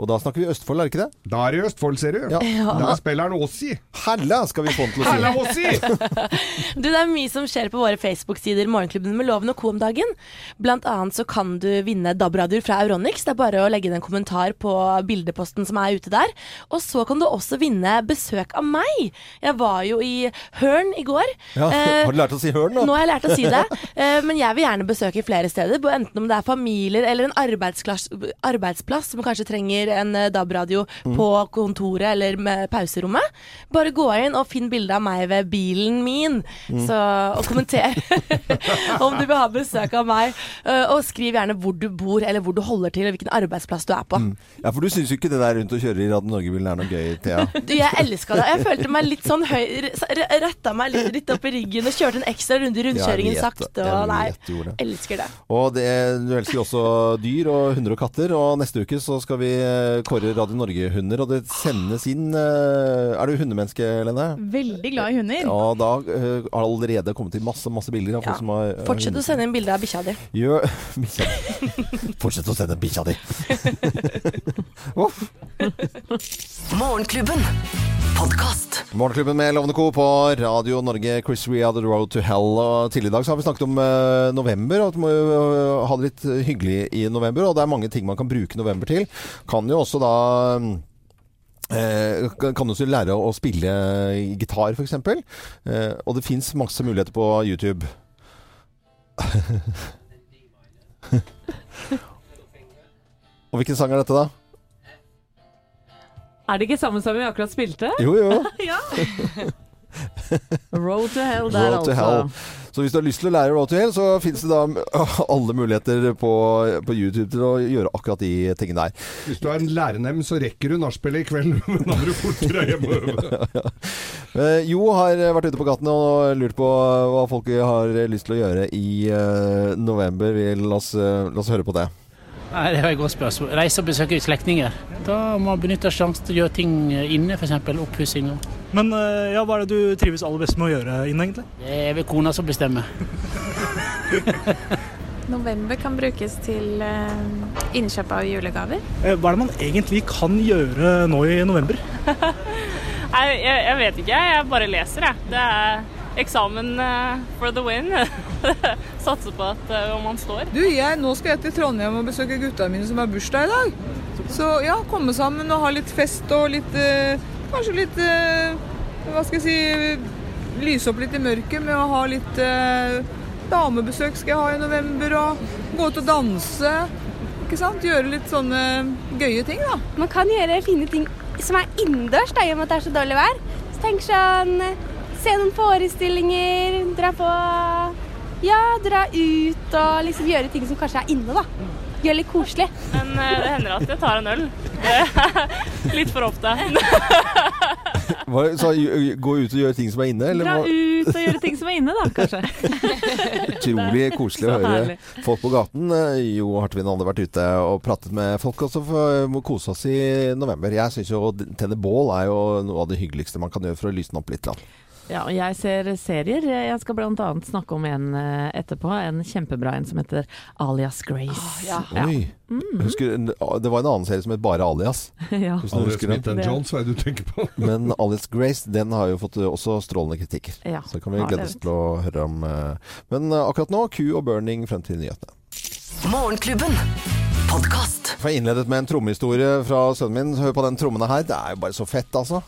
Og da snakker vi Østfold, er det ikke det? Da er det Østfold, ser du. Ja. Da spiller han Åssi. Hella skal vi få han til å si. Hella Ozzy! Du, det er mye som skjer på våre Facebook-sider Morgenklubben med Loven og Co. om dagen. Blant annet så kan du vinne DAB-radioer fra Euronix. Det er bare å legge inn en kommentar på bildeposten som er ute der. Og så kan du også vinne besøk av meg. Jeg var jo i Hørn i går. Ja, Eh, har du lært å si Hørn nå? Nå har jeg lært å si det, eh, men jeg vil gjerne besøke flere steder. Enten om det er familier eller en arbeidsplass, arbeidsplass som kanskje trenger en eh, DAB-radio Mm. på kontoret eller med pauserommet. Bare gå inn og finn bilde av meg ved bilen min, Mm. så, og kommenter om du vil ha besøk av meg. Eh, Og skriv gjerne hvor du bor, eller hvor du holder til, og hvilken arbeidsplass du er på. Mm. Ja, for du syns jo ikke det der rundt å kjøre i Radio Norge-bilen er noe gøy, Thea? Du, jeg elska det. Jeg følte meg litt sånn høy Retta meg litt, litt opp i ryggen og kjørte en ekstra runde i rundkjøringen ja, sakte. Og nei, elsker det. Og det, du elsker også dyr og hunder og katter. Og neste uke så skal vi kåre Radio Norge-hunder, og det sendes inn eh, Er du hundemenneske, Lene? Veldig glad i hunder. Ja, da eh, har det allerede kommet inn masse masse bilder av folk som har eh, Fortsett å sende inn bilde av bikkja di. Gjør bikkja di. Fortsett å sende bikkja di. Morgenklubben. Podkast. Morgenklubben med Lovende Co. på Radio Norge. Chris Rea, The Road to Hell. Og tidligere i dag så har vi snakket om uh, november, og at man må uh, ha det litt hyggelig i november. Og det er mange ting man kan bruke november til. Kan jo også da eh, kan du også lære å spille gitar, f.eks. Eh, og det fins masse muligheter på YouTube. og hvilken sang er dette, da? Er det ikke samme som vi akkurat spilte? Jo, jo. ja. Road to hell der, Road to altså. Hell. Så hvis du har lyst til å lære Road to Hell, så finnes det da alle muligheter på, på YouTube til å gjøre akkurat de tingene der. Hvis du er en lærenem, så rekker du nachspielet i kveld, men da må du fortere hjemme. hjem og øve. Eh, jo har vært ute på gatene og lurt på hva folk har lyst til å gjøre i uh, november. Vi, la, oss, uh, la oss høre på det. Nei, Det er et godt spørsmål. Reise og besøke slektninger. Da må man benytte sjansen til å gjøre ting inne, f.eks. oppussinger. Men eh, ja, hva er det du trives aller best med å gjøre inn, egentlig? Det er vel kona som bestemmer. November kan brukes til eh, innkjøp av julegaver. Eh, Hva er det man egentlig kan gjøre nå i november? Nei, jeg, jeg vet ikke. Jeg bare leser, jeg. Det er eksamen for the win. Satser på at om man står. Du, jeg, nå skal jeg til Trondheim og besøke gutta mine som har bursdag i dag. Så ja, komme sammen og ha litt fest og litt eh, Kanskje litt eh, Hva skal jeg si Lyse opp litt i mørket med å ha litt eh, damebesøk skal jeg ha i november, og gå ut og danse. Ikke sant? Gjøre litt sånne gøye ting, da. Man kan gjøre fine ting som er innendørs, i og med at det er så dårlig vær. Så tenk sånn Se noen forestillinger, dra på Ja, dra ut og liksom gjøre ting som kanskje er inne, da. Gjøre litt koselig. Men eh, det hender at jeg tar en øl. Litt for ofte. Hva, så gå ut og gjøre ting som er inne? Eller Dra ut og gjøre ting som er inne, da, kanskje. Utrolig koselig å høre folk på gaten. Eh, Jo Hartvin hadde vært ute og pratet med folk også for å kose oss i november. Jeg syns jo å tenne bål er jo noe av det hyggeligste man kan gjøre for å lysne opp litt. Da. Ja, og jeg ser serier. Jeg skal annet snakke om en eh, etterpå. En kjempebra en som heter Alias Grace. ja. Oi. Jeg husker, det var en annen serie som het bare Alias. Ja. Alias. Smith and Jones, hva er det du tenker på? Men Alias Grace den har jo fått eh, også strålende kritikker. Ja, Så kan vi glede oss til å høre om. eh, Men akkurat nå, Q og burning frem til nyhetene. Morgenklubben. Podcast. Jeg innledet med en trommehistorie fra sønnen min. Hør på den trommene her. Det er jo bare så fett, altså.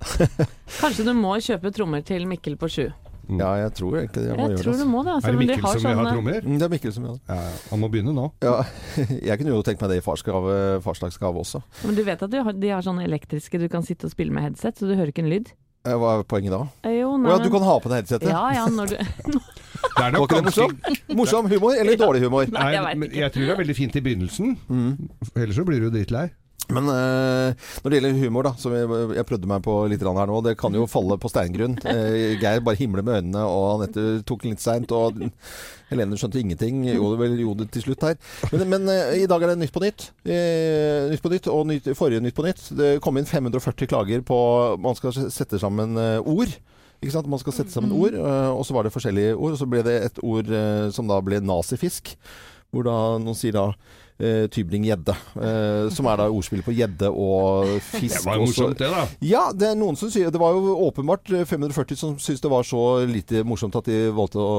Kanskje du må kjøpe trommer til Mikkel på sju. Ja, jeg tror egentlig jeg må Jeg gjøre tror det. du må det, altså, er det Mikkel de har som vil ha trommer? Mm, Det er Mikkel som gjør det. Ja, ja. han må begynne nå. Ja, jeg kunne jo tenkt meg det i farsgave, farsdagsgave også. Men du vet at de har, de har sånne elektriske du kan sitte og spille med headset, så du hører ikke en lyd? Eh, Hva er poenget da? Eh, Jo, nei, ja, du kan ha på deg headsetet? Ja, ja, når du Det er nok morsom? Morsom humor eller dårlig humor? Nei, men jeg tror det er veldig fint i begynnelsen. Ellers så blir du drittlei. Men eh, når det gjelder humor, da, som jeg, jeg prøvde meg på litt her nå, det kan jo falle på steingrunn. Eh, Geir bare himler med øynene, og Anette tok litt seint. Og Helene skjønte ingenting. Jo, det vel gjorde det til slutt her. Men, men eh, i dag er det Nytt på Nytt. Eh, nytt på Nytt og nytt, forrige Nytt på Nytt. Det kom inn 540 klager på Man skal sette sammen eh, ord. Ikke sant? Man skal sette sammen ord, eh, og så var det forskjellige ord. Og så ble det et ord som da ble nazifisk. Hvor da noen sier da eh, tybring-gjedde. Eh, som er da ordspill på gjedde og fisk. Det var jo morsomt, det, da. Ja, det er noen som sier Det var jo åpenbart eh, 540 som syntes det var så lite morsomt at de valgte å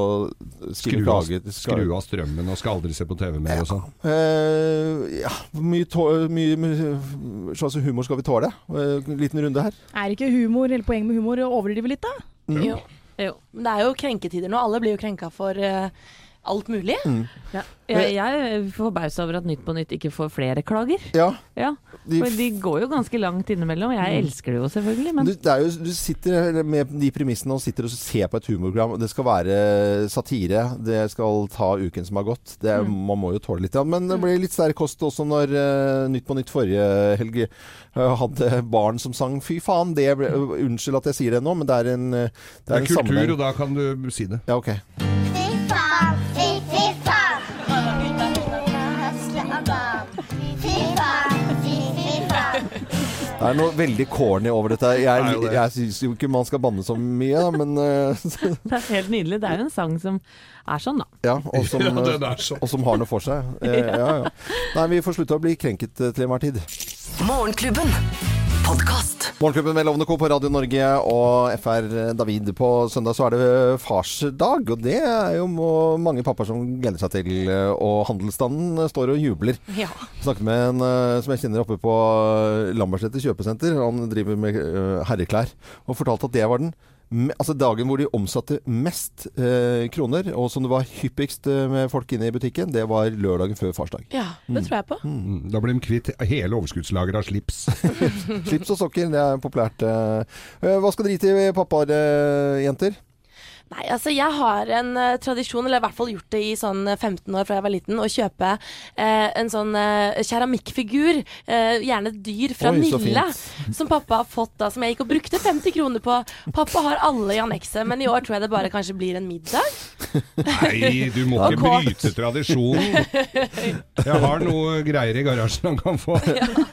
skrive Skru av, klage. skru av strømmen og skal aldri se på TV mer og sånn. Eh, ja, hvor mye, mye, mye slags humor skal vi tåle? Eh, liten runde her. Er ikke humor, hele poenget med humor å overdrive litt, da? Mm. Jo. Men det er jo krenketider nå. Alle blir jo krenka for eh, alt mulig. Mm. Ja. Jeg, jeg er forbausa over at Nytt på Nytt ikke får flere klager. Ja. Ja, for de går jo ganske langt innimellom. Jeg Mm. elsker det jo selvfølgelig, men Du, det er jo, du sitter med de premissene og sitter og ser på et humorprogram. Det skal være satire. Det skal ta uken som har gått. Det er, Mm. Man må jo tåle litt. Ja. Men det ble litt sterk kost også når uh, Nytt på Nytt forrige helg uh, hadde barn som sang 'fy faen'. Det ble, unnskyld at jeg sier det nå, men det er en, eh, Det er en kultur, sammenheng. og da kan du si det. Ja, ok. Det er noe veldig corny over dette. Det Jeg, jeg syns jo ikke man skal banne så mye, da, men eh, det er helt nydelig. Det er jo en sang som er sånn, da. Ja, og som, Ja, sånn. og som har noe for seg. Eh, ja, ja. Nei, vi får slutte å bli krenket eh, til enhver tid. Morgenklubben. Podkast. Morgenklubben med Lovende Co. på Radio Norge og FR David. På søndag så er det farsdag, og det er jo mange pappaer som gleder seg til. eh, Og handelsstanden står og jubler. Ja. Jeg snakket med en eh, som jeg kjenner oppe på Lambertseter kjøpesenter. Han driver med eh, herreklær. Og fortalte at det var den Altså dagen hvor de omsatte mest eh, kroner, og som det var hyppigst eh, med folk inne i butikken, det var lørdagen før farsdag. Ja, det tror jeg på. Mm, Da ble de kvitt hele overskuddslageret av slips. Slips og sokker, det er populært. eh. Eh, Hva skal dere gi til pappaer, eh, jenter? Nei, altså jeg har en uh, tradisjon, eller i hvert fall gjort det i sånn eh, 15 år fra jeg var liten, å kjøpe uh, en sånn uh, keramikkfigur, eh, gjerne et dyr fra Oi, Nille, som pappa har fått da, som jeg gikk og brukte 50 kroner på. Pappa har alle i annekset, men i år tror jeg det bare kanskje blir en middag. Nei, du må ikke bryte tradisjonen. Jeg har noe greier i garasjen han kan få.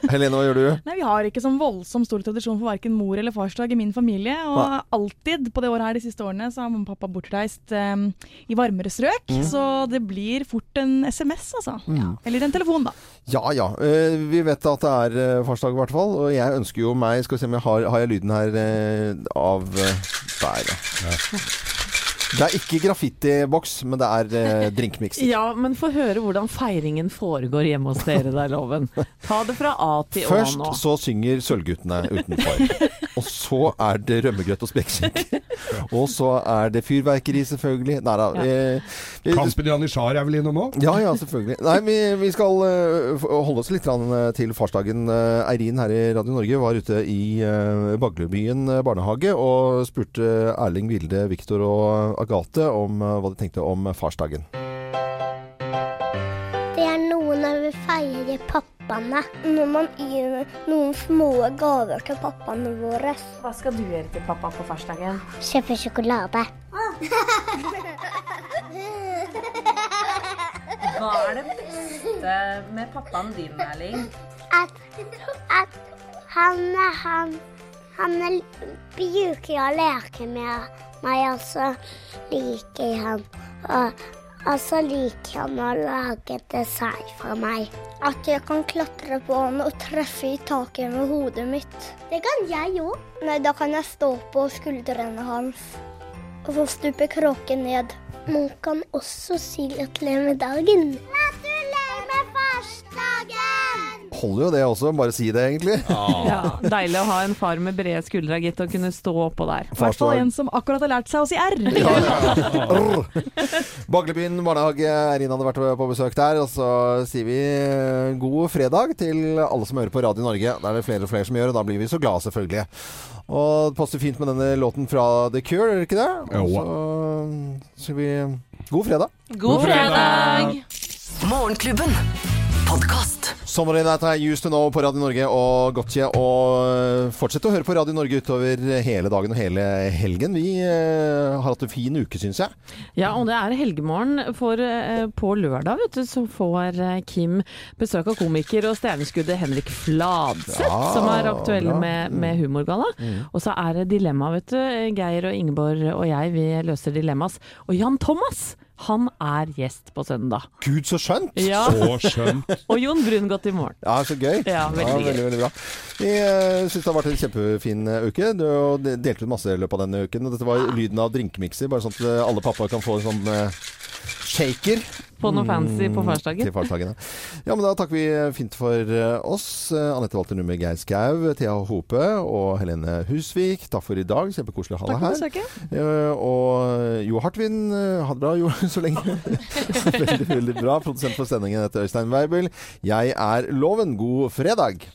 Helene, hva gjør du? Nei, Vi har ikke sånn voldsomt stor tradisjon for verken mor- eller farsdag i min familie. Og alltid på det året her de siste årene så har mamma og pappa bortreist um, i varmere strøk. Mm. Så det blir fort en SMS, altså. Mm. Eller en telefon, da. Ja ja. Uh, vi vet at det er uh, farsdag i hvert fall. Og jeg ønsker jo meg Skal vi se om jeg har, har jeg lyden her uh, av Der, ja. Det er ikke graffitiboks, men det er eh, drinkmikser. Ja, men få høre hvordan feiringen foregår hjemme hos dere der, Loven. Ta det fra A til Å nå. Først så synger Sølvguttene utenfor. Og så er det rømmegrøt og spekeskinke. Og så er det fyrverkeri, selvfølgelig. Nei da. eh, vi- Kampen Anishar er vel innom òg? Ja, ja, selvfølgelig. Nei, vi, vi skal eh, f- holde oss litt grann, eh, til farsdagen. Eh, Eirin her i Radio Norge var ute i uh, Baglebyen eh, barnehage og spurte Erling, Vilde, Viktor og Agathe om eh, hva de tenkte om farsdagen. Det er noe når vi feirer pappaene. Når man gir noen små gaver til pappaene våre. Hva skal du gjøre til pappa på farsdagen? Kjøpe sjokolade. Hva er det beste med pappaen din, Erling? At, at han, han, han bruker å leke med meg, og så liker han og, og så liker han å lage dessert for meg. At jeg kan klatre på han og treffe i taket med hodet mitt. Det kan jeg òg. Nei, da kan jeg stå på skuldrene hans. Og så stuper kråken ned. Man kan også si gratulerer med dagen. Gratulerer med farsdagen! Holder jo det også, bare si det egentlig. Ja, deilig å ha en far med brede skuldre, gitt, og kunne stå oppå der. I hvert fall en som akkurat har lært seg å si R. Baglebyen barnehage, Eirin hadde vært på besøk der. Og så sier vi god fredag til alle som hører på Radio Norge. Det er det flere og flere som gjør, og da blir vi så glade, selvfølgelig. Og det passer fint med denne låten fra The Cure, er det ikke det? Og så sier vi god fredag. God fredag! Morgenklubben. Podkast. Sommerøy er Used to Know på Radio Norge og Gotje. Og fortsett å høre på Radio Norge utover hele dagen og hele helgen. Vi eh, har hatt en fin uke, syns jeg. Ja, og det er helgemorgen, for eh, på lørdag vet du, så får eh, Kim besøk av komiker og stjerneskuddet Henrik Fladseth, Ja, som er aktuell bra. med, med Humorgalla. Mm. Og så er det dilemma, vet du. Geir og Ingeborg og jeg, vi løser dilemmas. Og Jan Thomas, han er gjest på søndag. Gud, så skjønt! Ja. Så skjønt. Og Jon Brun godt i morgen. Ja, så gøy. Ja, veldig ja, veldig, veldig bra. Vi uh, syns det har vært en kjempefin eh, uke. Du delte ut masse i løpet av denne uken. Og Dette var lyden av drinkmikser, bare sånn at eh, alle pappaer kan få en sånn eh, shaker. På noe fancy på Mm, farsdagen. Til farsdagen, ja. ja, men da takker vi fint for eh, oss. Eh, Anette Walter Numme, Geir Skau, Thea Hope og Helene Husvik. Takk for i dag. Kjempekoselig å ha Takk deg for her. besøket. Eh, og Jo Hartvin, ha det bra Jo, så lenge. veldig, veldig bra. Produsent for sendingen heter Øystein Weibel. Jeg er Loven. God fredag.